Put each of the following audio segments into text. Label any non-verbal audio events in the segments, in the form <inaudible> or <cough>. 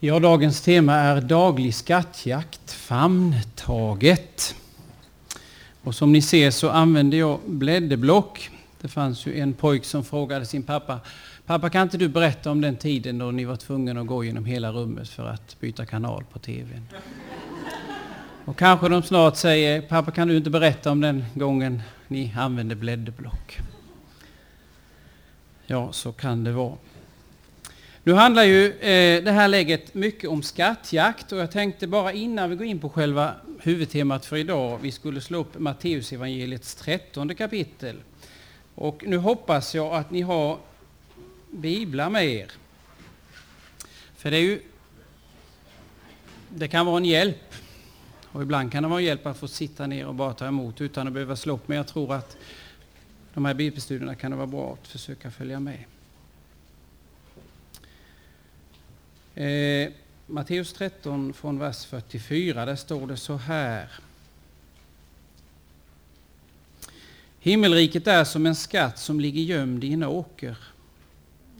Ja, dagens tema är daglig skattjakt, famntaget. Och som ni ser så använder jag blädderblock. Det fanns ju en pojk som frågade sin pappa, pappa kan inte du berätta om den tiden då ni var tvungna att gå genom hela rummet för att byta kanal på tvn? <laughs> Och kanske de snart säger, pappa kan du inte berätta om den gången ni använde blädderblock? Ja, så kan det vara. Nu handlar ju eh, det här läget mycket om skattjakt och jag tänkte bara innan vi går in på själva huvudtemat för idag, vi skulle slå upp Matteusevangeliets trettonde kapitel. Och nu hoppas jag att ni har biblar med er. För det är ju, det kan vara en hjälp och ibland kan det vara en hjälp att få sitta ner och bara ta emot utan att behöva slå upp. Men jag tror att de här bibelstudierna kan det vara bra att försöka följa med. Eh, Matteus 13 från vers 44, där står det så här. Himmelriket är som en skatt som ligger gömd i en åker.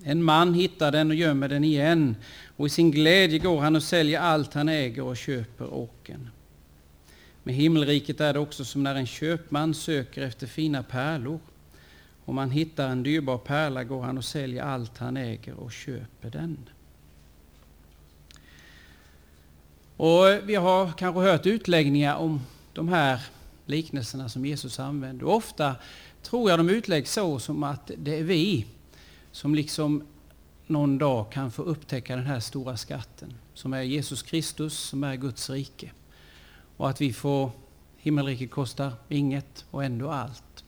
En man hittar den och gömmer den igen och i sin glädje går han och säljer allt han äger och köper åken. Med himmelriket är det också som när en köpman söker efter fina pärlor. Om han hittar en dyrbar pärla går han och säljer allt han äger och köper den. Och vi har kanske hört utläggningar om de här liknelserna som Jesus använder. Och ofta tror jag de utläggs så som att det är vi som liksom någon dag kan få upptäcka den här stora skatten som är Jesus Kristus, som är Guds rike. Och att vi får, himmelriket kostar inget och ändå allt.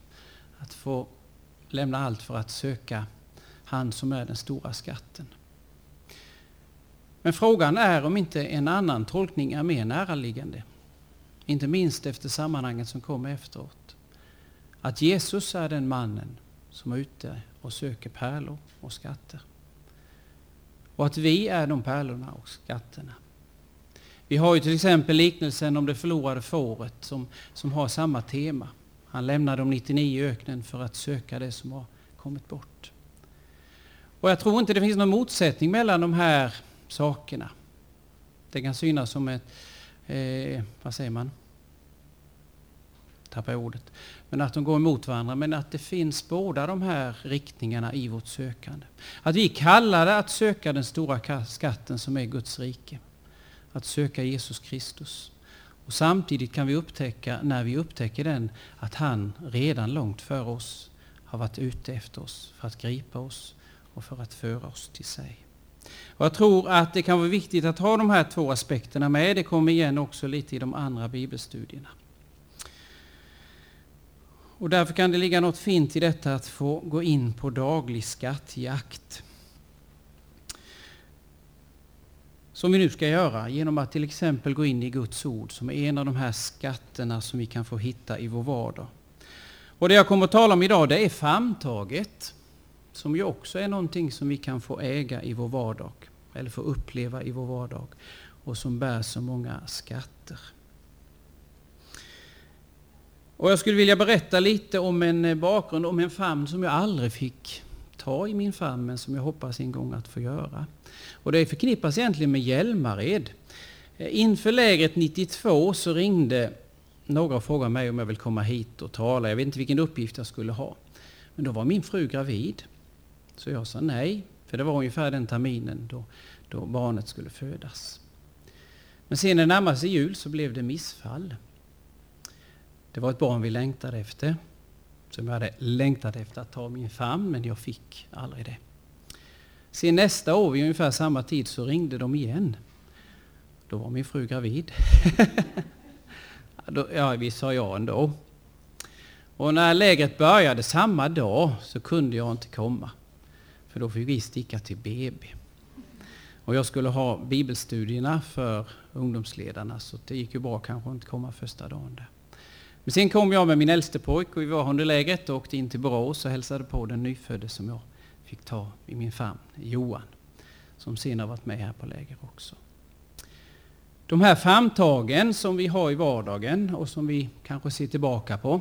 Att få lämna allt för att söka han som är den stora skatten. Men frågan är om inte en annan tolkning är mer näraliggande. Inte minst efter sammanhanget som kommer efteråt. Att Jesus är den mannen som är ute och söker pärlor och skatter. Och att vi är de pärlorna och skatterna. Vi har ju till exempel liknelsen om det förlorade fåret som, som har samma tema. Han lämnade de 99 i öknen för att söka det som har kommit bort. Och jag tror inte det finns någon motsättning mellan de här sakerna. Det kan synas som ett, eh, vad säger man? Tappar ordet. Men att de går emot varandra, men att det finns båda de här riktningarna i vårt sökande. Att vi kallar det att söka den stora skatten som är Guds rike. Att söka Jesus Kristus. Och samtidigt kan vi upptäcka, när vi upptäcker den, att han redan långt före oss har varit ute efter oss för att gripa oss och för att föra oss till sig. Och jag tror att det kan vara viktigt att ha de här två aspekterna med. Det kommer igen också lite i de andra bibelstudierna. Och därför kan det ligga något fint i detta att få gå in på daglig skattjakt. Som vi nu ska göra genom att till exempel gå in i Guds ord som är en av de här skatterna som vi kan få hitta i vår vardag. Och det jag kommer att tala om idag det är famntaget som ju också är någonting som vi kan få äga i vår vardag, eller få uppleva i vår vardag, och som bär så många skatter. Och jag skulle vilja berätta lite om en eh, bakgrund, om en famn som jag aldrig fick ta i min famn, men som jag hoppas en gång att få göra. Och det förknippas egentligen med Hjälmared. Eh, inför lägret 92 så ringde några och frågade mig om jag vill komma hit och tala. Jag vet inte vilken uppgift jag skulle ha. Men då var min fru gravid. Så jag sa nej, för det var ungefär den terminen då, då barnet skulle födas. Men sen när det närmade sig jul så blev det missfall. Det var ett barn vi längtade efter. Som jag hade längtat efter att ta min famn, men jag fick aldrig det. Sen nästa år vid ungefär samma tid så ringde de igen. Då var min fru gravid. <laughs> ja, vi sa ja ändå. Och när lägret började samma dag så kunde jag inte komma. För då fick vi sticka till BB. Och jag skulle ha bibelstudierna för ungdomsledarna så det gick ju bra kanske inte komma första dagen där. Men sen kom jag med min äldste pojk och vi var under lägret och åkte in till Borås och hälsade på den nyfödde som jag fick ta i min famn, Johan. Som sen har varit med här på läger också. De här famntagen som vi har i vardagen och som vi kanske ser tillbaka på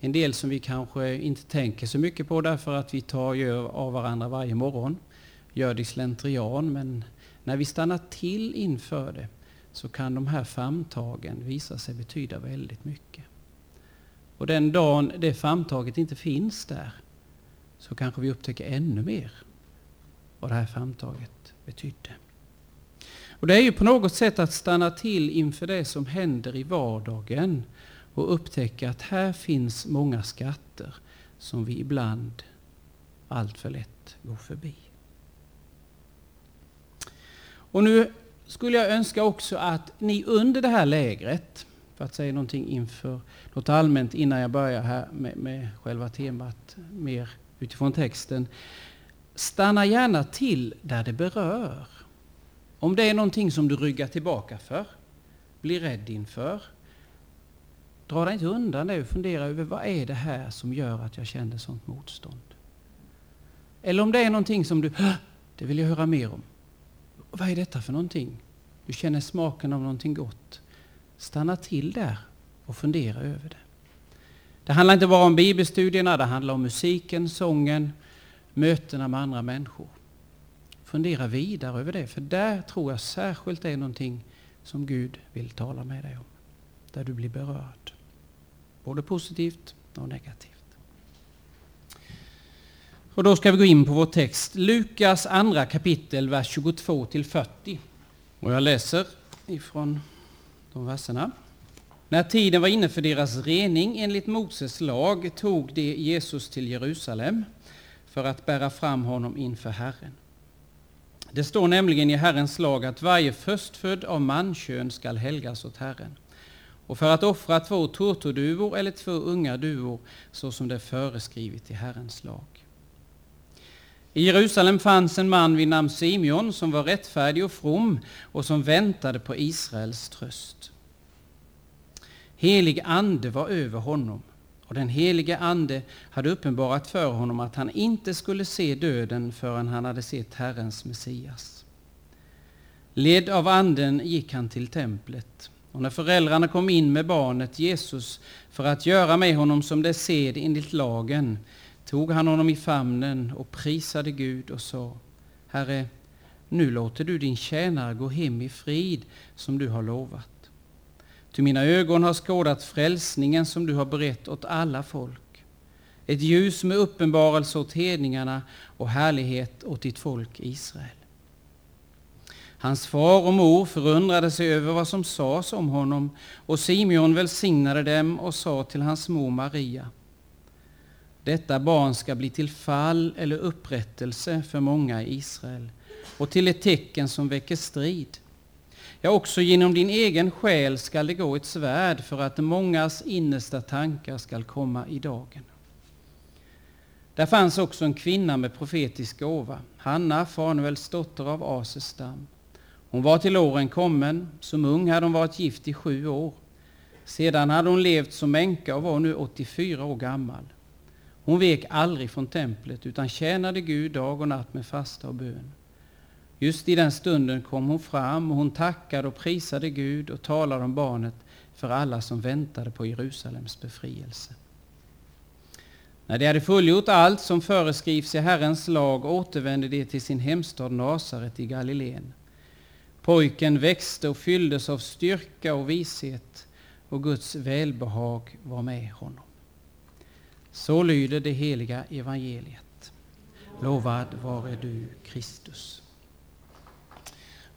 en del som vi kanske inte tänker så mycket på därför att vi tar ju av varandra varje morgon. Gör det i slentrian, men när vi stannar till inför det så kan de här famntagen visa sig betyda väldigt mycket. Och den dagen det famntaget inte finns där så kanske vi upptäcker ännu mer vad det här famntaget betydde. Och det är ju på något sätt att stanna till inför det som händer i vardagen och upptäcka att här finns många skatter som vi ibland allt för lätt går förbi. Och nu skulle jag önska också att ni under det här lägret, för att säga någonting inför något allmänt innan jag börjar här med, med själva temat mer utifrån texten. Stanna gärna till där det berör. Om det är någonting som du ryggar tillbaka för, blir rädd inför, dra dig inte undan det och fundera över vad är det här som gör att jag känner sånt motstånd. Eller om det är någonting som du, det vill jag höra mer om. Vad är detta för någonting? Du känner smaken av någonting gott. Stanna till där och fundera över det. Det handlar inte bara om bibelstudierna, det handlar om musiken, sången, mötena med andra människor. Fundera vidare över det, för där tror jag särskilt det är någonting som Gud vill tala med dig om. Där du blir berörd. Både positivt och negativt. Och då ska vi gå in på vår text. Lukas andra kapitel, vers 22 till 40. Och jag läser ifrån de verserna. När tiden var inne för deras rening enligt Moses lag tog de Jesus till Jerusalem för att bära fram honom inför Herren. Det står nämligen i Herrens lag att varje förstfödd av mankön skall helgas åt Herren och för att offra två turturduvor eller två unga duvor så som det är föreskrivet i Herrens lag. I Jerusalem fanns en man vid namn Simeon som var rättfärdig och from och som väntade på Israels tröst. Helig ande var över honom och den helige ande hade uppenbarat för honom att han inte skulle se döden förrän han hade sett Herrens Messias. Ledd av anden gick han till templet och när föräldrarna kom in med barnet Jesus för att göra med honom som det sed enligt lagen tog han honom i famnen och prisade Gud och sa Herre, nu låter du din tjänare gå hem i frid som du har lovat. Ty mina ögon har skådat frälsningen som du har berett åt alla folk. Ett ljus med uppenbarelse åt hedningarna och härlighet åt ditt folk Israel. Hans far och mor förundrade sig över vad som sades om honom och Simeon välsignade dem och sa till hans mor Maria detta barn ska bli till fall eller upprättelse för många i Israel och till ett tecken som väcker strid. Ja, också genom din egen själ skall det gå ett svärd för att mångas innersta tankar skall komma i dagen. Där fanns också en kvinna med profetisk gåva, Hanna, Fanuels dotter av Ases stam. Hon var till åren kommen, som ung hade hon varit gift i sju år. Sedan hade hon levt som änka och var nu 84 år gammal. Hon vek aldrig från templet utan tjänade Gud dag och natt med fasta och bön. Just i den stunden kom hon fram och hon tackade och prisade Gud och talade om barnet för alla som väntade på Jerusalems befrielse. När de hade fullgjort allt som föreskrivs i Herrens lag återvände de till sin hemstad Nasaret i Galileen. Pojken växte och fylldes av styrka och vishet och Guds välbehag var med honom. Så lyder det heliga evangeliet. Lovad vare du, Kristus.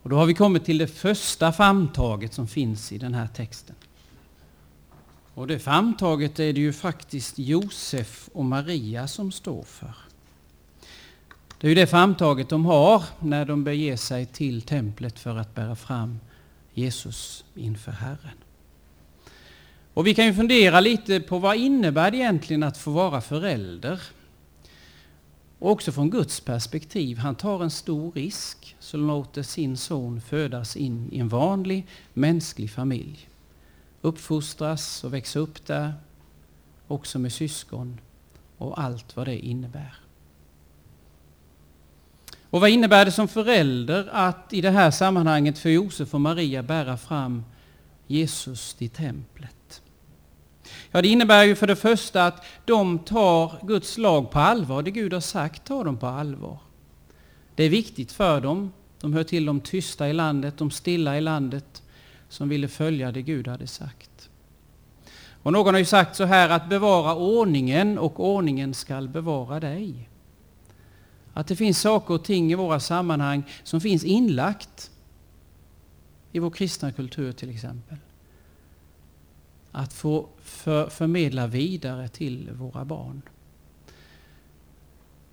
Och då har vi kommit till det första famntaget som finns i den här texten. Och det famntaget är det ju faktiskt Josef och Maria som står för. Det är ju det framtaget de har när de beger sig till templet för att bära fram Jesus inför Herren. Och vi kan ju fundera lite på vad innebär det egentligen att få vara förälder? Och också från Guds perspektiv. Han tar en stor risk som låter sin son födas in i en vanlig mänsklig familj. Uppfostras och växa upp där, också med syskon och allt vad det innebär. Och vad innebär det som förälder att i det här sammanhanget för Josef och Maria bära fram Jesus till templet? Ja, det innebär ju för det första att de tar Guds lag på allvar. Det Gud har sagt tar de på allvar. Det är viktigt för dem De hör till de tysta i landet, de stilla i landet som ville följa det Gud hade sagt. Och någon har ju sagt så här att bevara ordningen och ordningen skall bevara dig. Att det finns saker och ting i våra sammanhang som finns inlagt i vår kristna kultur till exempel. Att få för, förmedla vidare till våra barn.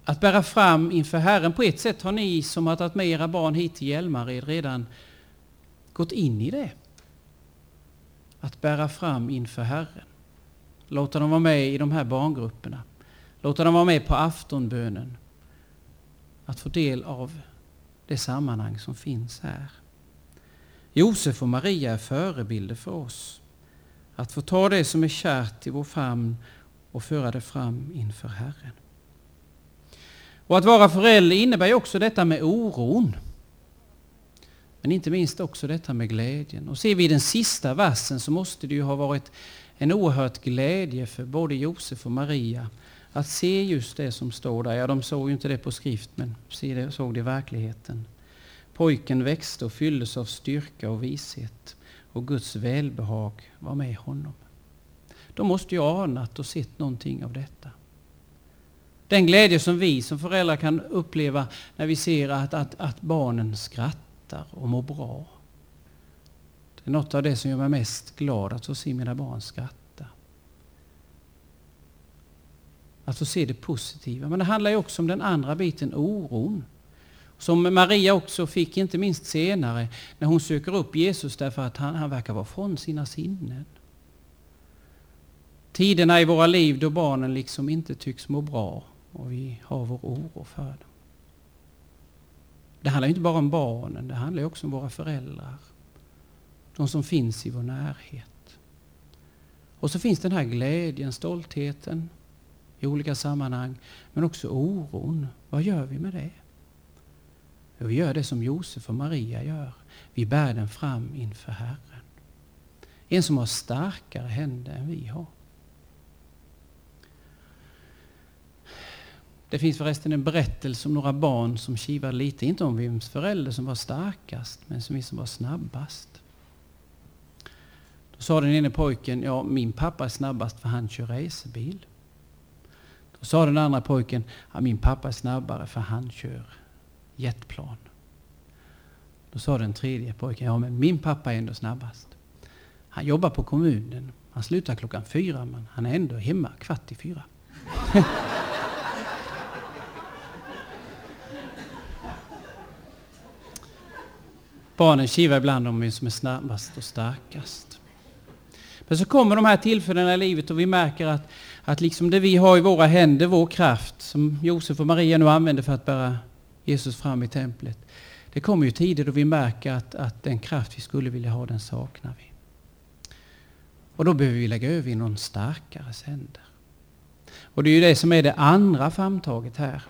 Att bära fram inför Herren. På ett sätt har ni som har tagit med era barn hit till Hjälmared redan gått in i det. Att bära fram inför Herren. Låta dem vara med i de här barngrupperna. Låta dem vara med på aftonbönen. Att få del av det sammanhang som finns här. Josef och Maria är förebilder för oss. Att få ta det som är kärt i vår famn och föra det fram inför Herren. Och att vara förälder innebär också detta med oron. Men inte minst också detta med glädjen. Och ser vi den sista versen så måste det ju ha varit en oerhört glädje för både Josef och Maria att se just det som står där. Ja, de såg ju inte det på skrift, men såg det i verkligheten. Pojken växte och fylldes av styrka och vishet och Guds välbehag var med honom. De måste ju anat och sett någonting av detta. Den glädje som vi som föräldrar kan uppleva när vi ser att, att, att barnen skrattar och mår bra. Det är något av det som gör mig mest glad, att få se mina barn skratta. Att få se det positiva. Men det handlar ju också om den andra biten, oron. Som Maria också fick, inte minst senare, när hon söker upp Jesus därför att han, han verkar vara från sina sinnen. Tiderna i våra liv då barnen liksom inte tycks må bra och vi har vår oro för dem. Det handlar inte bara om barnen, det handlar också om våra föräldrar. De som finns i vår närhet. Och så finns den här glädjen, stoltheten i olika sammanhang, men också oron. Vad gör vi med det? Vi gör det som Josef och Maria gör. Vi bär den fram inför Herren. En som har starkare händer än vi har. Det finns förresten en berättelse om några barn som kivade lite, inte om vems förälder som var starkast, men som som var snabbast. Då sa den ene pojken, ja min pappa är snabbast för han kör racerbil. Då sa den andra pojken, ja min pappa är snabbare för han kör jetplan. Då sa den tredje pojken, ja men min pappa är ändå snabbast. Han jobbar på kommunen. Han slutar klockan fyra men han är ändå hemma kvart i fyra. <laughs> Barnen kivar ibland om vem som är snabbast och starkast. Men så kommer de här tillfällena i livet och vi märker att, att liksom det vi har i våra händer, vår kraft, som Josef och Maria nu använder för att bära Jesus fram i templet. Det kommer ju tider då vi märker att, att den kraft vi skulle vilja ha, den saknar vi. Och då behöver vi lägga över i någon starkare händer. Och det är ju det som är det andra framtaget här.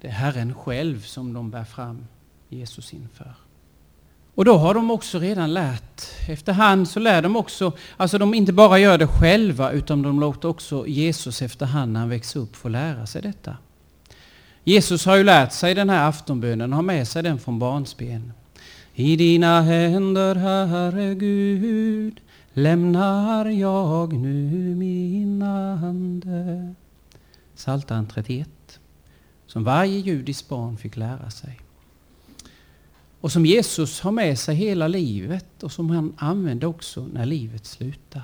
Det är Herren själv som de bär fram Jesus inför. Och då har de också redan lärt. Efterhand så lär de också, alltså de inte bara gör det själva utan de låter också Jesus efterhand när han växer upp få lära sig detta. Jesus har ju lärt sig den här aftonbönen, har med sig den från barnsben. I dina händer, Herre Gud, lämnar jag nu min ande. Psaltaren 31, som varje judisk barn fick lära sig. Och som Jesus har med sig hela livet och som han använder också när livet slutar.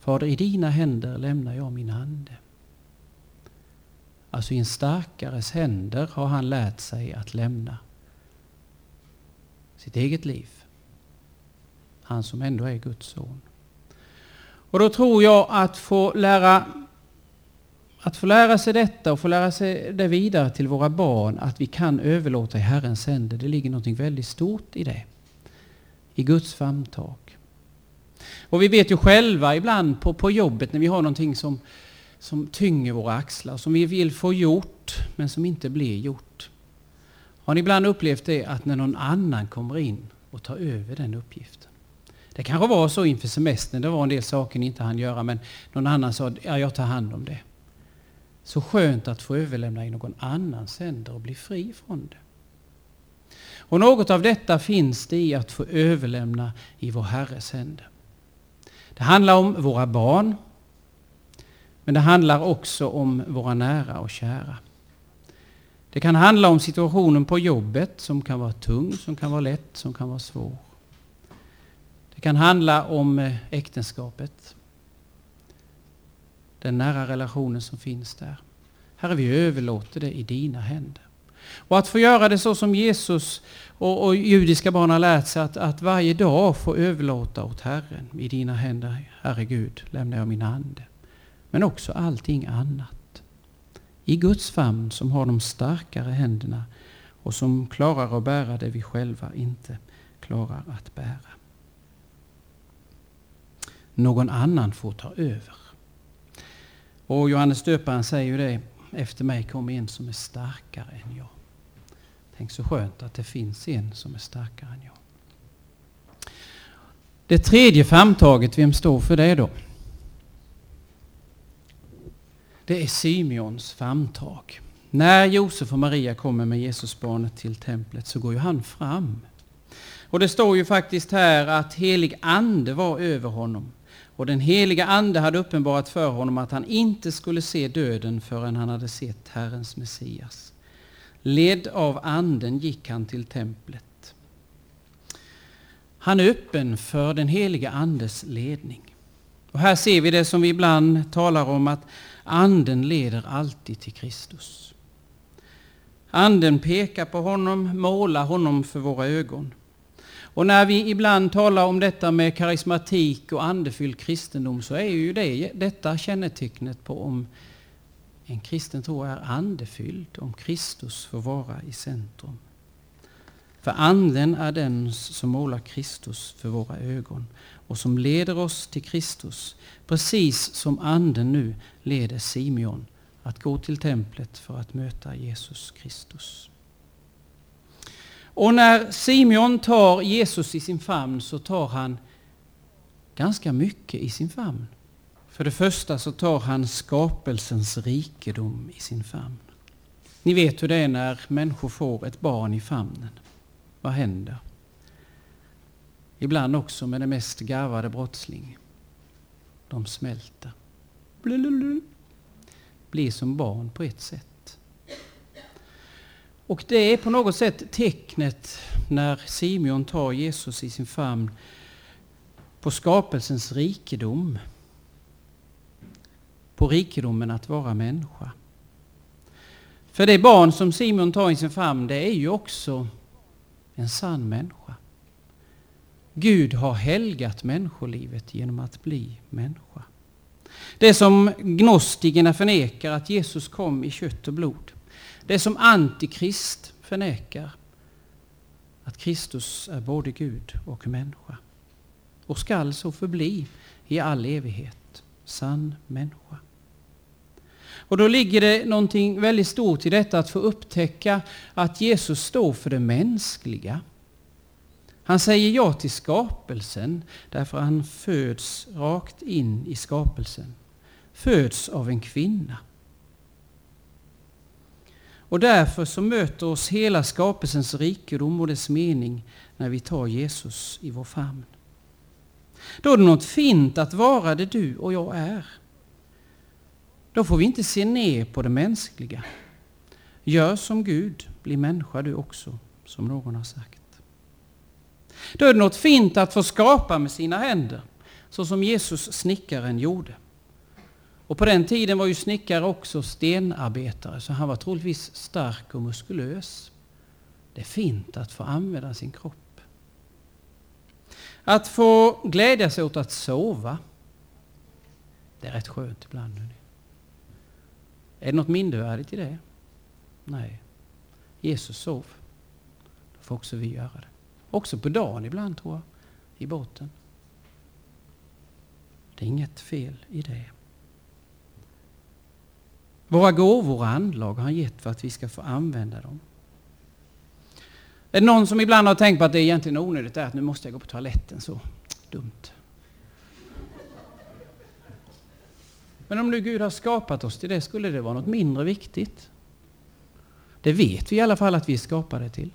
Fader, i dina händer lämnar jag min ande. Alltså i en starkares händer har han lärt sig att lämna sitt eget liv. Han som ändå är Guds son. Och då tror jag att få lära att få lära sig detta och få lära sig det vidare till våra barn, att vi kan överlåta i Herrens händer, det ligger något väldigt stort i det. I Guds famntag. Och vi vet ju själva ibland på, på jobbet när vi har någonting som, som tynger våra axlar, som vi vill få gjort, men som inte blir gjort. Har ni ibland upplevt det att när någon annan kommer in och tar över den uppgiften? Det kanske var så inför semestern, det var en del saker ni inte hann göra, men någon annan sa, ja jag tar hand om det. Så skönt att få överlämna i någon annans händer och bli fri från det. Och något av detta finns det i att få överlämna i vår Herres händer. Det handlar om våra barn, men det handlar också om våra nära och kära. Det kan handla om situationen på jobbet som kan vara tung, som kan vara lätt, som kan vara svår. Det kan handla om eh, äktenskapet. Den nära relationen som finns där. Herre, vi överlåter det i dina händer. Och att få göra det så som Jesus och, och judiska barn har lärt sig, att, att varje dag få överlåta åt Herren. I dina händer, Herre Gud, lämnar jag min ande. Men också allting annat. I Guds famn som har de starkare händerna och som klarar att bära det vi själva inte klarar att bära. Någon annan får ta över. Och Johannes döparen säger ju det, efter mig kom en som är starkare än jag. Tänk så skönt att det finns en som är starkare än jag. Det tredje framtaget, vem står för det då? Det är Simeons famntag. När Josef och Maria kommer med Jesusbarnet till templet så går ju han fram. Och det står ju faktiskt här att helig ande var över honom. Och den heliga ande hade uppenbarat för honom att han inte skulle se döden förrän han hade sett Herrens Messias. Ledd av anden gick han till templet. Han är öppen för den heliga andes ledning. Och här ser vi det som vi ibland talar om att anden leder alltid till Kristus. Anden pekar på honom, målar honom för våra ögon. Och när vi ibland talar om detta med karismatik och andefylld kristendom så är ju det, detta kännetecknet på om en kristen tro är andefylld, om Kristus får vara i centrum. För anden är den som målar Kristus för våra ögon och som leder oss till Kristus, precis som anden nu leder Simeon att gå till templet för att möta Jesus Kristus. Och när Simeon tar Jesus i sin famn så tar han ganska mycket i sin famn. För det första så tar han skapelsens rikedom i sin famn. Ni vet hur det är när människor får ett barn i famnen. Vad händer? Ibland också med den mest garvade brottsling. De smälter. Blululul. Blir som barn på ett sätt. Och det är på något sätt tecknet när Simeon tar Jesus i sin famn på skapelsens rikedom. På rikedomen att vara människa. För det barn som Simeon tar i sin famn, det är ju också en sann människa. Gud har helgat människolivet genom att bli människa. Det som gnostikerna förnekar, att Jesus kom i kött och blod. Det som antikrist förnekar att Kristus är både Gud och människa och skall så förbli i all evighet, sann människa. Och då ligger det någonting väldigt stort i detta att få upptäcka att Jesus står för det mänskliga. Han säger ja till skapelsen därför han föds rakt in i skapelsen. Föds av en kvinna. Och därför så möter oss hela skapelsens rikedom och dess mening när vi tar Jesus i vår famn. Då är det något fint att vara det du och jag är. Då får vi inte se ner på det mänskliga. Gör som Gud, bli människa du också, som någon har sagt. Då är det något fint att få skapa med sina händer, så som Jesus snickaren gjorde. Och på den tiden var ju snickare också stenarbetare, så han var troligtvis stark och muskulös. Det är fint att få använda sin kropp. Att få glädja sig åt att sova, det är rätt skönt ibland. Är det något mindervärdigt i det? Nej. Jesus sov. Då får också vi göra det. Också på dagen ibland tror jag, i båten. Det är inget fel i det. Våra gåvor och anlag har han gett för att vi ska få använda dem. Är det någon som ibland har tänkt på att det är egentligen onödigt är att nu måste jag gå på toaletten så dumt. Men om nu Gud har skapat oss till det, skulle det vara något mindre viktigt? Det vet vi i alla fall att vi är skapade till.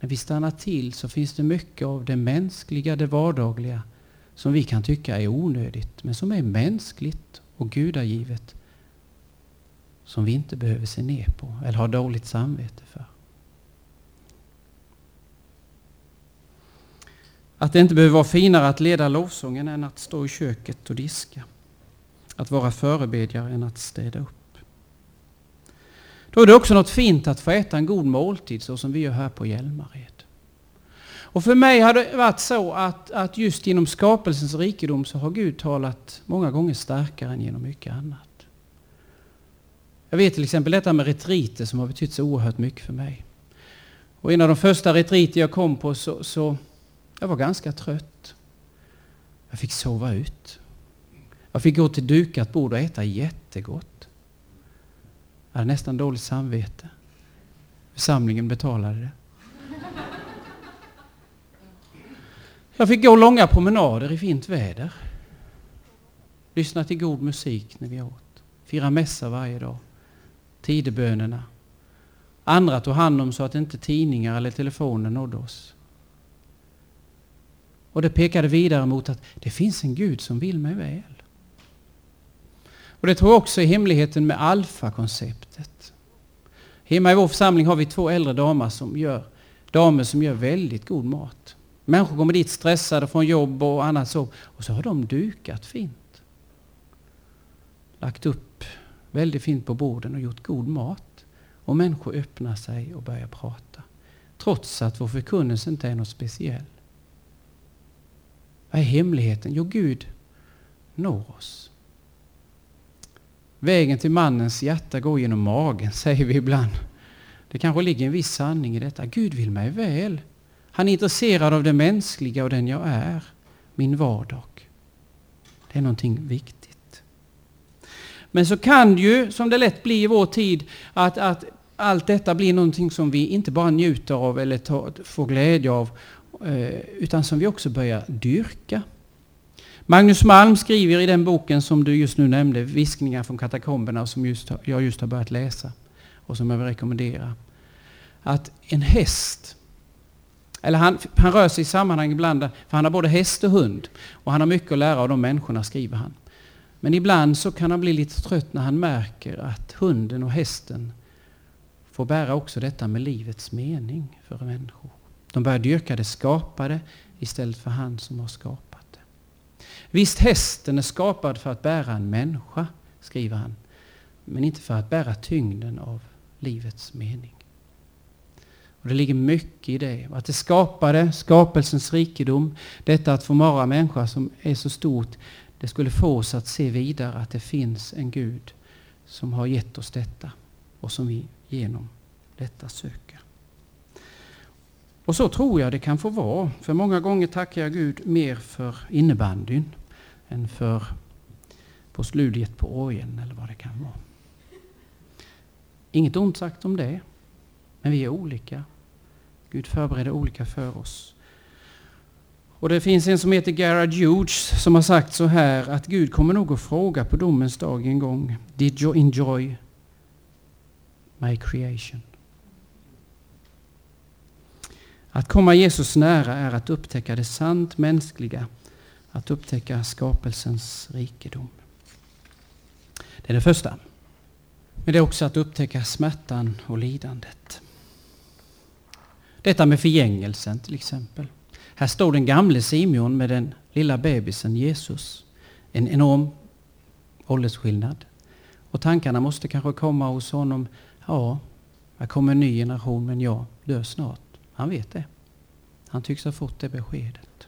när vi stannar till så finns det mycket av det mänskliga, det vardagliga som vi kan tycka är onödigt, men som är mänskligt och gudagivet som vi inte behöver se ner på eller ha dåligt samvete för. Att det inte behöver vara finare att leda lovsången än att stå i köket och diska. Att vara förebedjare än att städa upp. Då är det också något fint att få äta en god måltid så som vi gör här på Hjälmared. Och för mig har det varit så att, att just genom skapelsens rikedom så har Gud talat många gånger starkare än genom mycket annat. Jag vet till exempel detta med retriter som har betytt så oerhört mycket för mig. Och en av de första retriter jag kom på så, så jag var ganska trött. Jag fick sova ut. Jag fick gå till dukat bord och äta jättegott. Jag hade nästan dåligt samvete. Församlingen betalade det. Jag fick gå långa promenader i fint väder. Lyssna till god musik när vi åt. Fira mässa varje dag. Tidebönerna. Andra tog hand om så att inte tidningar eller telefoner nådde oss. Och det pekade vidare mot att det finns en Gud som vill mig väl. Och det tror jag också är hemligheten med alfa-konceptet. Hemma i vår församling har vi två äldre damer som gör, damer som gör väldigt god mat. Människor kommer dit stressade från jobb och annat så. Och så har de dukat fint. Lagt upp väldigt fint på borden och gjort god mat. Och människor öppnar sig och börjar prata. Trots att vår förkunnelse inte är något speciell. Vad är hemligheten? Jo, Gud når oss. Vägen till mannens hjärta går genom magen, <laughs> säger vi ibland. Det kanske ligger en viss sanning i detta. Gud vill mig väl. Han är intresserad av det mänskliga och den jag är, min vardag. Det är någonting viktigt. Men så kan det ju, som det lätt blir i vår tid, att, att allt detta blir någonting som vi inte bara njuter av eller tar, får glädje av, eh, utan som vi också börjar dyrka. Magnus Malm skriver i den boken som du just nu nämnde, Viskningar från katakomberna, som just, jag just har börjat läsa och som jag vill rekommendera. Att en häst, eller han, han rör sig i sammanhang ibland, för han har både häst och hund. Och han har mycket att lära av de människorna, skriver han. Men ibland så kan han bli lite trött när han märker att hunden och hästen får bära också detta med livets mening för människor. De börjar dyrka det skapade istället för han som har skapat det. Visst, hästen är skapad för att bära en människa, skriver han, men inte för att bära tyngden av livets mening. Och Det ligger mycket i det. Att det skapade, skapelsens rikedom, detta att få vara människa som är så stort, det skulle få oss att se vidare att det finns en Gud som har gett oss detta och som vi genom detta söker. Och så tror jag det kan få vara. För många gånger tackar jag Gud mer för innebandyn än för på postludiet på orgeln eller vad det kan vara. Inget ont sagt om det, men vi är olika. Gud förbereder olika för oss. Och det finns en som heter Gerard Hughes som har sagt så här att Gud kommer nog att fråga på domens dag en gång. Did you enjoy my creation? Att komma Jesus nära är att upptäcka det sant mänskliga, att upptäcka skapelsens rikedom. Det är det första. Men det är också att upptäcka smärtan och lidandet. Detta med förgängelsen till exempel. Här står den gamle Simeon med den lilla bebisen Jesus. En enorm åldersskillnad. Och tankarna måste kanske komma hos honom. Ja, här kommer en ny generation men jag dör snart. Han vet det. Han tycks ha fått det beskedet.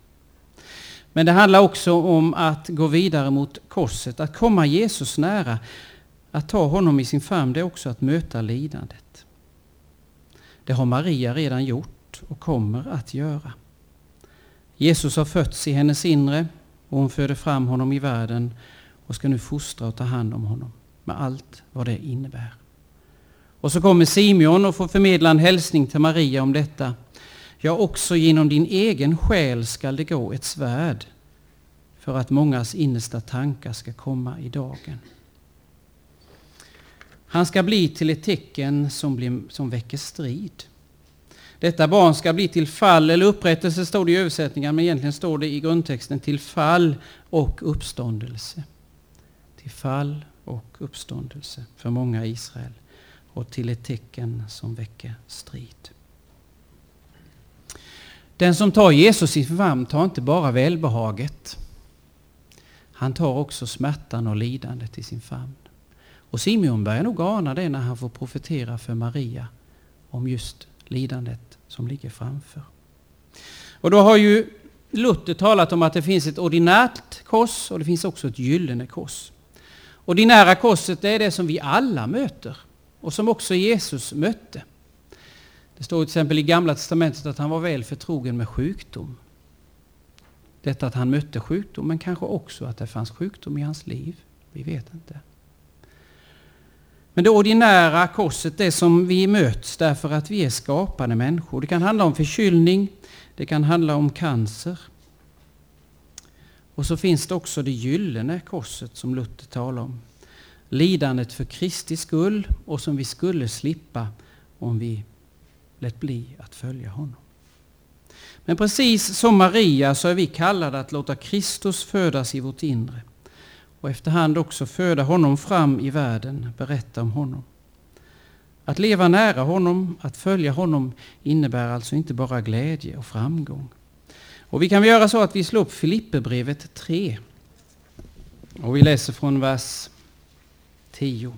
Men det handlar också om att gå vidare mot korset, att komma Jesus nära. Att ta honom i sin famn, det är också att möta lidandet. Det har Maria redan gjort och kommer att göra. Jesus har fötts i hennes inre och hon föder fram honom i världen och ska nu fostra och ta hand om honom med allt vad det innebär. Och så kommer Simeon och får förmedla en hälsning till Maria om detta. Ja, också genom din egen själ skall det gå ett svärd för att mångas innersta tankar ska komma i dagen. Han ska bli till ett tecken som, blir, som väcker strid. Detta barn ska bli till fall, eller upprättelse står det i översättningen, men egentligen står det i grundtexten till fall och uppståndelse. Till fall och uppståndelse för många i Israel och till ett tecken som väcker strid. Den som tar Jesus i famn tar inte bara välbehaget. Han tar också smärtan och lidandet i sin famn. Och Simeon börjar nog ana det när han får profetera för Maria om just lidandet som ligger framför. Och då har ju Luther talat om att det finns ett ordinärt kors och det finns också ett gyllene kors. Ordinära korset det är det som vi alla möter och som också Jesus mötte. Det står till exempel i Gamla Testamentet att han var väl förtrogen med sjukdom. Detta att han mötte sjukdom, men kanske också att det fanns sjukdom i hans liv. Vi vet inte. Men det ordinära korset, det som vi möts därför att vi är skapade människor. Det kan handla om förkylning, det kan handla om cancer. Och så finns det också det gyllene korset som Luther talar om. Lidandet för Kristi skull och som vi skulle slippa om vi lät bli att följa honom. Men precis som Maria så är vi kallade att låta Kristus födas i vårt inre och efterhand också föda honom fram i världen, berätta om honom. Att leva nära honom, att följa honom innebär alltså inte bara glädje och framgång. Och vi kan göra så att vi slår upp Filipperbrevet 3. Och vi läser från vers 10.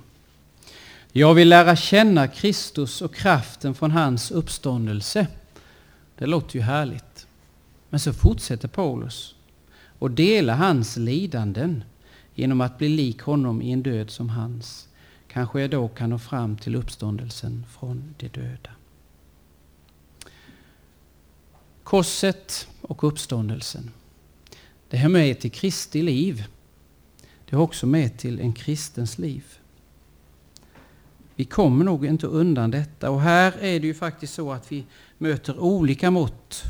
Jag vill lära känna Kristus och kraften från hans uppståndelse. Det låter ju härligt. Men så fortsätter Paulus och dela hans lidanden genom att bli lik honom i en död som hans. Kanske jag då kan nå fram till uppståndelsen från de döda. Korset och uppståndelsen. Det hör med till Kristi liv. Det hör också med till en kristens liv. Vi kommer nog inte undan detta. Och här är det ju faktiskt så att vi möter olika mått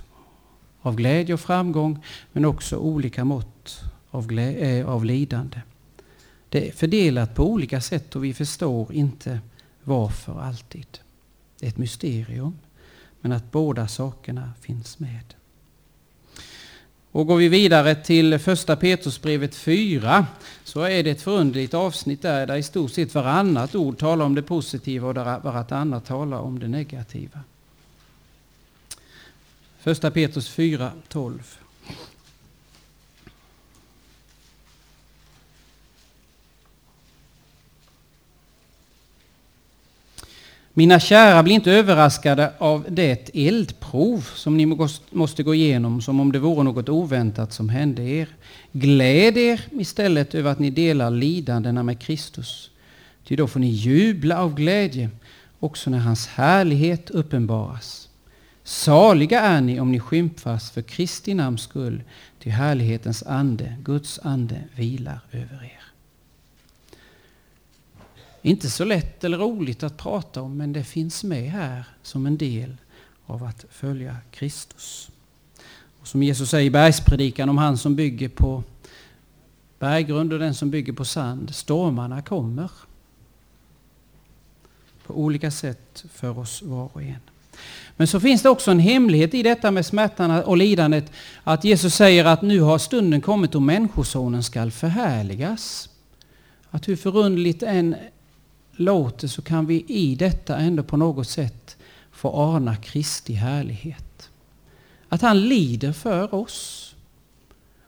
av glädje och framgång, men också olika mått av, äh, av lidande. Det är fördelat på olika sätt och vi förstår inte varför alltid. Det är ett mysterium, men att båda sakerna finns med. Och går vi vidare till första Petrusbrevet 4 så är det ett förunderligt avsnitt där, där i stort sett varannat ord talar om det positiva och varannat talar om det negativa. Första Petrus 4, 12. Mina kära, bli inte överraskade av det eldprov som ni måste gå igenom som om det vore något oväntat som hände er. Gläd er istället över att ni delar lidandena med Kristus. Ty då får ni jubla av glädje också när hans härlighet uppenbaras. Saliga är ni om ni skymfas för Kristi namns skull, ty härlighetens ande, Guds ande, vilar över er. Inte så lätt eller roligt att prata om, men det finns med här som en del av att följa Kristus. Och som Jesus säger i bergspredikan om han som bygger på berggrund och den som bygger på sand. Stormarna kommer på olika sätt för oss var och en. Men så finns det också en hemlighet i detta med smärtan och lidandet. Att Jesus säger att nu har stunden kommit då Människosonen skall förhärligas. Att hur förundligt än låter så kan vi i detta ändå på något sätt få ana Kristi härlighet. Att han lider för oss.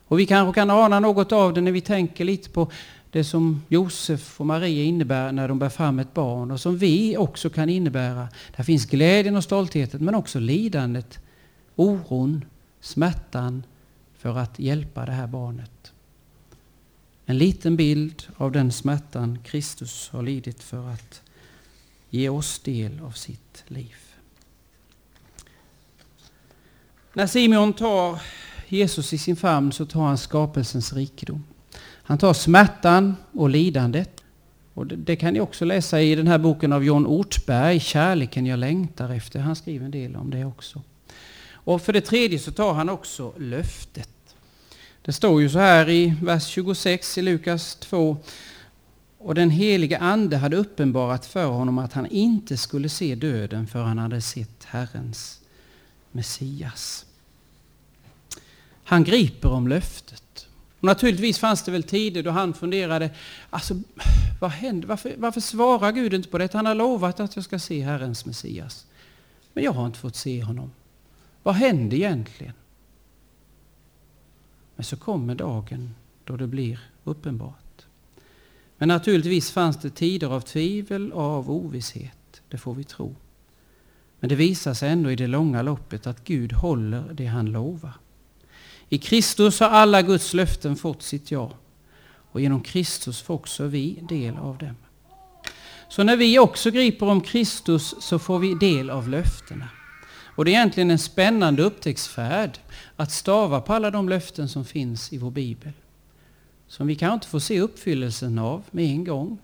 Och vi kanske kan ana något av det när vi tänker lite på det som Josef och Maria innebär när de bär fram ett barn och som vi också kan innebära. Där finns glädjen och stoltheten men också lidandet, oron, smärtan för att hjälpa det här barnet. En liten bild av den smärtan Kristus har lidit för att ge oss del av sitt liv. När Simeon tar Jesus i sin famn så tar han skapelsens rikedom. Han tar smärtan och lidandet. Och det, det, kan ni också läsa i den här boken av John Ortberg, Kärleken jag längtar efter. Han skriver en del om det också. Och för det tredje så tar han också löftet. Det står ju så här i vers 26 i Lukas 2. Och den helige ande hade uppenbarat för honom att han inte skulle se döden förrän han hade sett Herrens Messias. Han griper om löftet. Och naturligtvis fanns det väl tider då han funderade, alltså vad händer? Varför, varför svarar Gud inte på det? Han har lovat att jag ska se Herrens Messias. Men jag har inte fått se honom. Vad händer egentligen? Men så kommer dagen då det blir uppenbart. Men naturligtvis fanns det tider av tvivel och av ovisshet, det får vi tro. Men det visar sig ändå i det långa loppet att Gud håller det han lovar. I Kristus har alla Guds löften fått sitt ja. Och genom Kristus får också vi del av dem. Så när vi också griper om Kristus så får vi del av löftena. Och det är egentligen en spännande upptäcktsfärd att stava på alla de löften som finns i vår bibel. Som vi kanske inte får se uppfyllelsen av med en gång.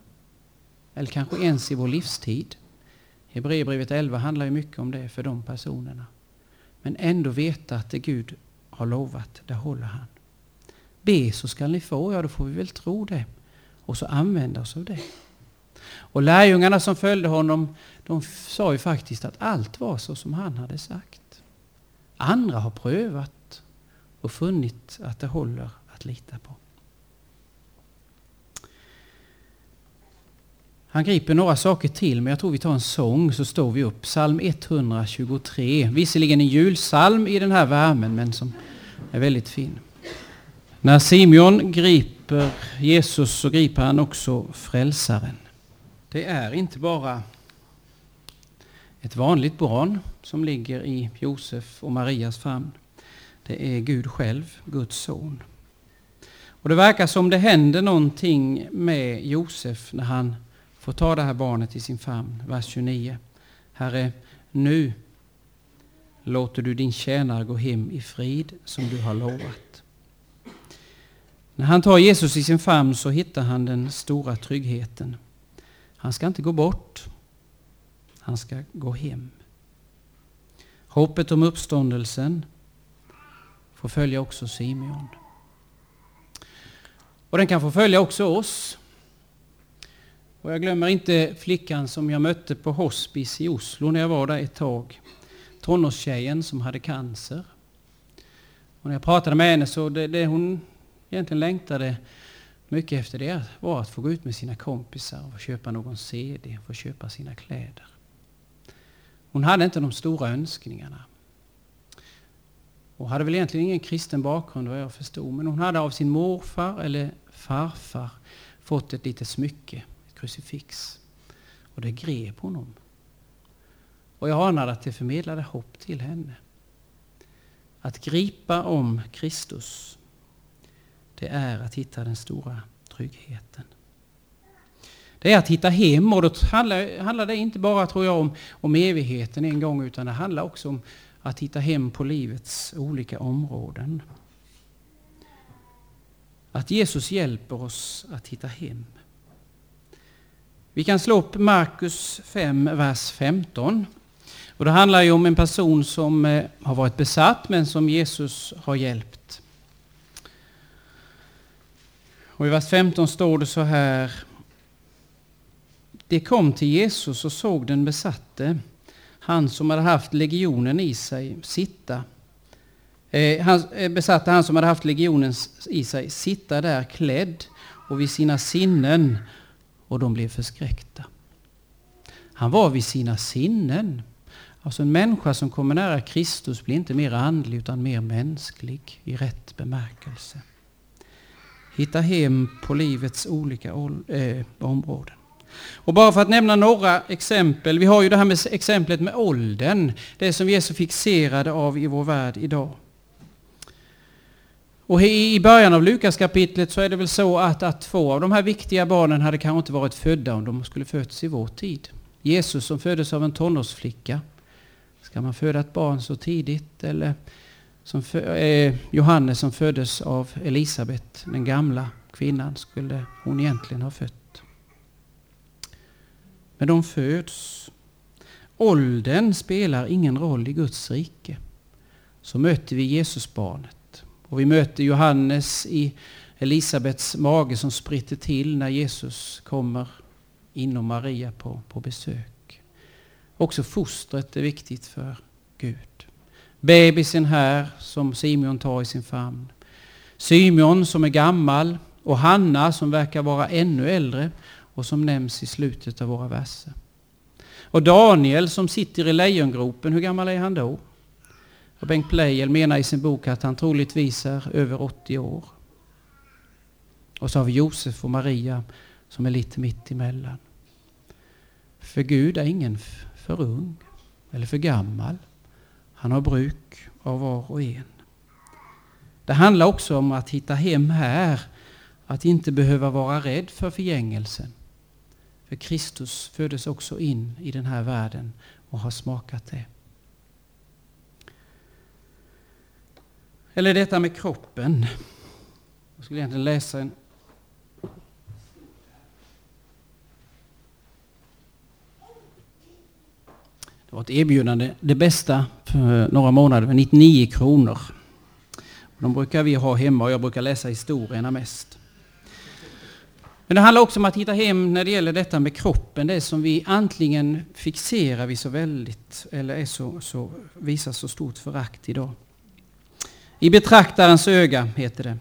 Eller kanske ens i vår livstid. Hebreerbrevet 11 handlar ju mycket om det för de personerna. Men ändå veta att det Gud har lovat, det håller han. Be så skall ni få, ja då får vi väl tro det. Och så använda oss av det. Och lärjungarna som följde honom, de sa ju faktiskt att allt var så som han hade sagt. Andra har prövat och funnit att det håller att lita på. Han griper några saker till, men jag tror vi tar en sång så står vi upp. Psalm 123. Visserligen en julsalm i den här värmen, men som är väldigt fin. När Simeon griper Jesus så griper han också frälsaren. Det är inte bara ett vanligt barn som ligger i Josef och Marias famn. Det är Gud själv, Guds son. Och det verkar som det händer någonting med Josef när han får ta det här barnet i sin famn. Vers 29. Herre, nu låter du din tjänare gå hem i frid som du har lovat. När han tar Jesus i sin famn så hittar han den stora tryggheten. Han ska inte gå bort. Han ska gå hem. Hoppet om uppståndelsen får följa också Simeon. Och den kan få följa också oss. Och jag glömmer inte flickan som jag mötte på hospice i Oslo när jag var där ett tag. Tonårstjejen som hade cancer. Och när jag pratade med henne så det, det hon egentligen längtade mycket efter det var att få gå ut med sina kompisar och köpa någon CD, få köpa sina kläder. Hon hade inte de stora önskningarna. Och hade väl egentligen ingen kristen bakgrund vad jag förstod. Men hon hade av sin morfar eller farfar fått ett litet smycke ett krucifix. Och det grep honom. Och jag anade att det förmedlade hopp till henne. Att gripa om Kristus, det är att hitta den stora tryggheten. Det är att hitta hem och då handlar, handlar det inte bara tror jag om, om evigheten en gång utan det handlar också om att hitta hem på livets olika områden. Att Jesus hjälper oss att hitta hem. Vi kan slå upp Markus 5, vers 15. Och det handlar ju om en person som eh, har varit besatt men som Jesus har hjälpt. Och I vers 15 står det så här. Det kom till Jesus och såg den besatte, han som hade haft legionen i sig, sitta. Eh, han, eh, besatte han som hade haft legionen i sig, sitta där klädd och vid sina sinnen och de blev förskräckta. Han var vid sina sinnen. Alltså en människa som kommer nära Kristus blir inte mer andlig utan mer mänsklig i rätt bemärkelse. Hitta hem på livets olika äh, områden. Och bara för att nämna några exempel. Vi har ju det här med exemplet med åldern. Det som vi är så fixerade av i vår värld idag. Och i början av Lukas kapitlet så är det väl så att, att två av de här viktiga barnen hade kanske inte varit födda om de skulle fötts i vår tid. Jesus som föddes av en tonårsflicka. Ska man föda ett barn så tidigt? Eller som för, eh, Johannes som föddes av Elisabet, den gamla kvinnan, skulle hon egentligen ha fött. Men de föds. Åldern spelar ingen roll i Guds rike. Så möter vi Jesusbarnet och vi möter Johannes i Elisabets mage som spritter till när Jesus kommer inom Maria på, på besök. Också fostret är viktigt för Gud. Bebisen här som Simeon tar i sin famn. Symeon som är gammal och Hanna som verkar vara ännu äldre och som nämns i slutet av våra verser. Och Daniel som sitter i lejongropen, hur gammal är han då? Och Bengt Pleijel menar i sin bok att han troligtvis är över 80 år. Och så har vi Josef och Maria som är lite mitt emellan. För Gud är ingen för ung eller för gammal. Han har bruk av var och en. Det handlar också om att hitta hem här, att inte behöva vara rädd för förgängelsen. För Kristus föddes också in i den här världen och har smakat det. Eller detta med kroppen. Jag skulle egentligen läsa en Det var ett erbjudande, det bästa för några månader, 99 kronor. De brukar vi ha hemma och jag brukar läsa historierna mest. Men det handlar också om att hitta hem när det gäller detta med kroppen, det som vi antingen fixerar vi så väldigt eller är så, så, visar så stort förakt idag. I betraktarens öga heter det.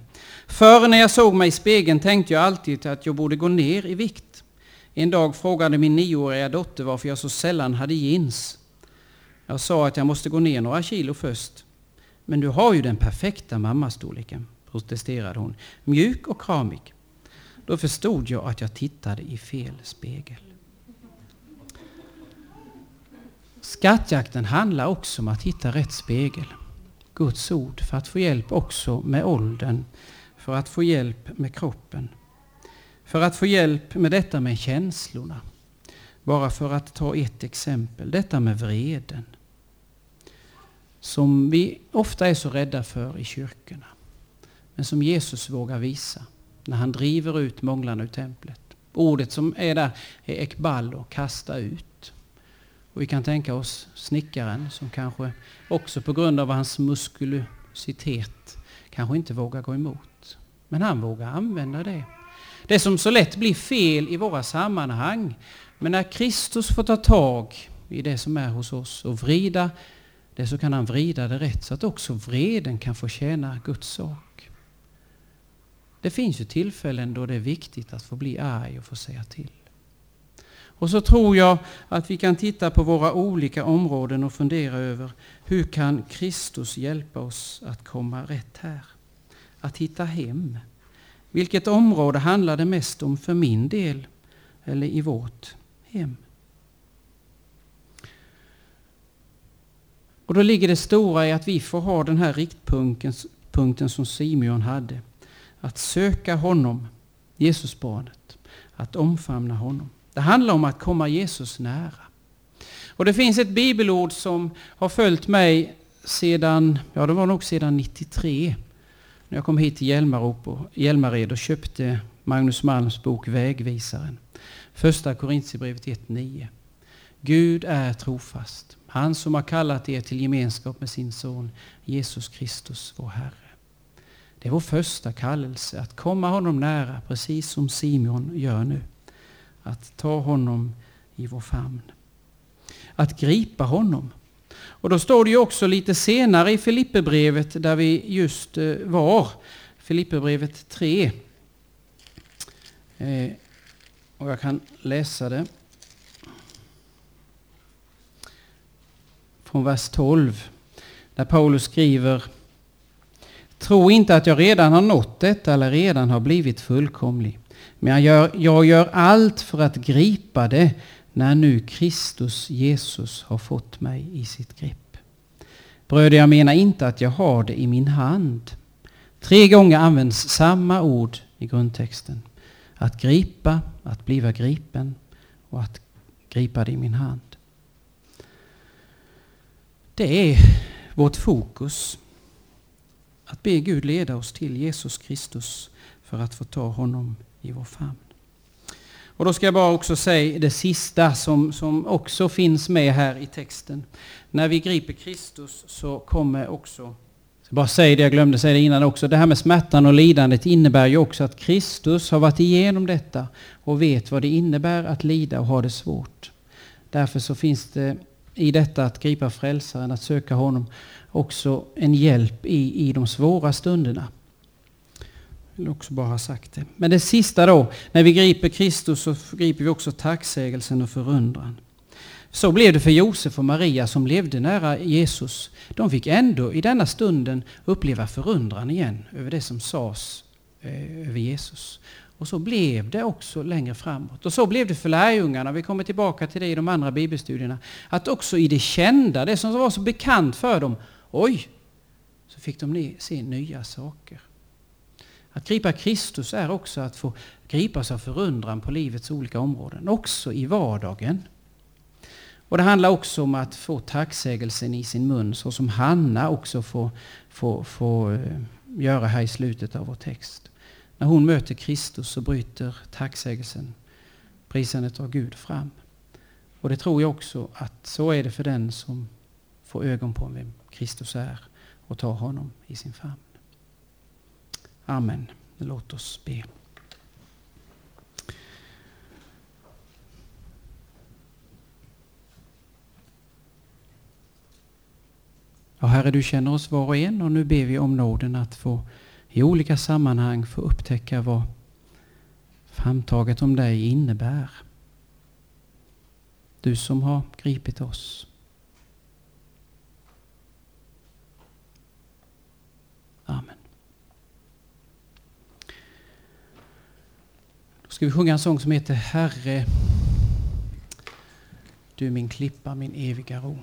Förr när jag såg mig i spegeln tänkte jag alltid att jag borde gå ner i vikt. En dag frågade min nioåriga dotter varför jag så sällan hade jeans. Jag sa att jag måste gå ner några kilo först. Men du har ju den perfekta mammastorleken, protesterade hon. Mjuk och kramig. Då förstod jag att jag tittade i fel spegel. Skattjakten handlar också om att hitta rätt spegel. Guds ord för att få hjälp också med åldern, för att få hjälp med kroppen. För att få hjälp med detta med känslorna. Bara för att ta ett exempel, detta med vreden. Som vi ofta är så rädda för i kyrkorna. Men som Jesus vågar visa när han driver ut månglarna ur templet. Ordet som är där är ekballo, kasta ut. Och vi kan tänka oss snickaren som kanske också på grund av hans muskulositet kanske inte vågar gå emot. Men han vågar använda det. Det som så lätt blir fel i våra sammanhang. Men när Kristus får ta tag i det som är hos oss och vrida det så kan han vrida det rätt så att också vreden kan få tjäna Guds sak. Det finns ju tillfällen då det är viktigt att få bli arg och få säga till. Och så tror jag att vi kan titta på våra olika områden och fundera över hur kan Kristus hjälpa oss att komma rätt här? Att hitta hem. Vilket område handlar det mest om för min del eller i vårt hem? Och då ligger det stora i att vi får ha den här riktpunkten som Simeon hade. Att söka honom, Jesusbarnet. Att omfamna honom. Det handlar om att komma Jesus nära. Och det finns ett bibelord som har följt mig sedan, ja det var nog sedan 93. När jag kom hit till Hjälmared och köpte Magnus Malms bok Vägvisaren. Första Korintierbrevet 1.9. Gud är trofast. Han som har kallat er till gemenskap med sin son Jesus Kristus, vår Herre. Det är vår första kallelse, att komma honom nära, precis som Simon gör nu. Att ta honom i vår famn. Att gripa honom. Och då står det ju också lite senare i Filipperbrevet där vi just eh, var, Filipperbrevet 3. Eh, och jag kan läsa det. Från vers 12. Där Paulus skriver Tro inte att jag redan har nått detta eller redan har blivit fullkomlig. Men jag gör, jag gör allt för att gripa det när nu Kristus Jesus har fått mig i sitt grepp. Bröder, jag menar inte att jag har det i min hand. Tre gånger används samma ord i grundtexten. Att gripa, att bliva gripen och att gripa det i min hand. Det är vårt fokus. Att be Gud leda oss till Jesus Kristus för att få ta honom i vår famn. Och då ska jag bara också säga det sista som, som också finns med här i texten. När vi griper Kristus så kommer också så bara säg det, jag glömde säga det innan också. Det här med smärtan och lidandet innebär ju också att Kristus har varit igenom detta och vet vad det innebär att lida och ha det svårt. Därför så finns det i detta att gripa frälsaren, att söka honom, också en hjälp i, i de svåra stunderna. Jag vill också bara ha sagt det. Men det sista då, när vi griper Kristus så griper vi också tacksägelsen och förundran. Så blev det för Josef och Maria som levde nära Jesus. De fick ändå i denna stunden uppleva förundran igen över det som sades eh, över Jesus. Och så blev det också längre framåt. Och så blev det för lärjungarna, vi kommer tillbaka till det i de andra bibelstudierna, att också i det kända, det som var så bekant för dem, oj, så fick de se nya saker. Att gripa Kristus är också att få gripas av förundran på livets olika områden, också i vardagen. Och det handlar också om att få tacksägelsen i sin mun, så som Hanna också får, får, får eh, göra här i slutet av vår text. När hon möter Kristus så bryter tacksägelsen, prisandet av Gud fram. Och det tror jag också att så är det för den som får ögon på vem Kristus är och tar honom i sin famn. Amen. Låt oss be. Ja, Herre, du känner oss var och en och nu ber vi om nåden att få i olika sammanhang få upptäcka vad framtaget om dig innebär. Du som har gripit oss. Ska vi sjunga en sång som heter Herre, du min klippa, min eviga ro.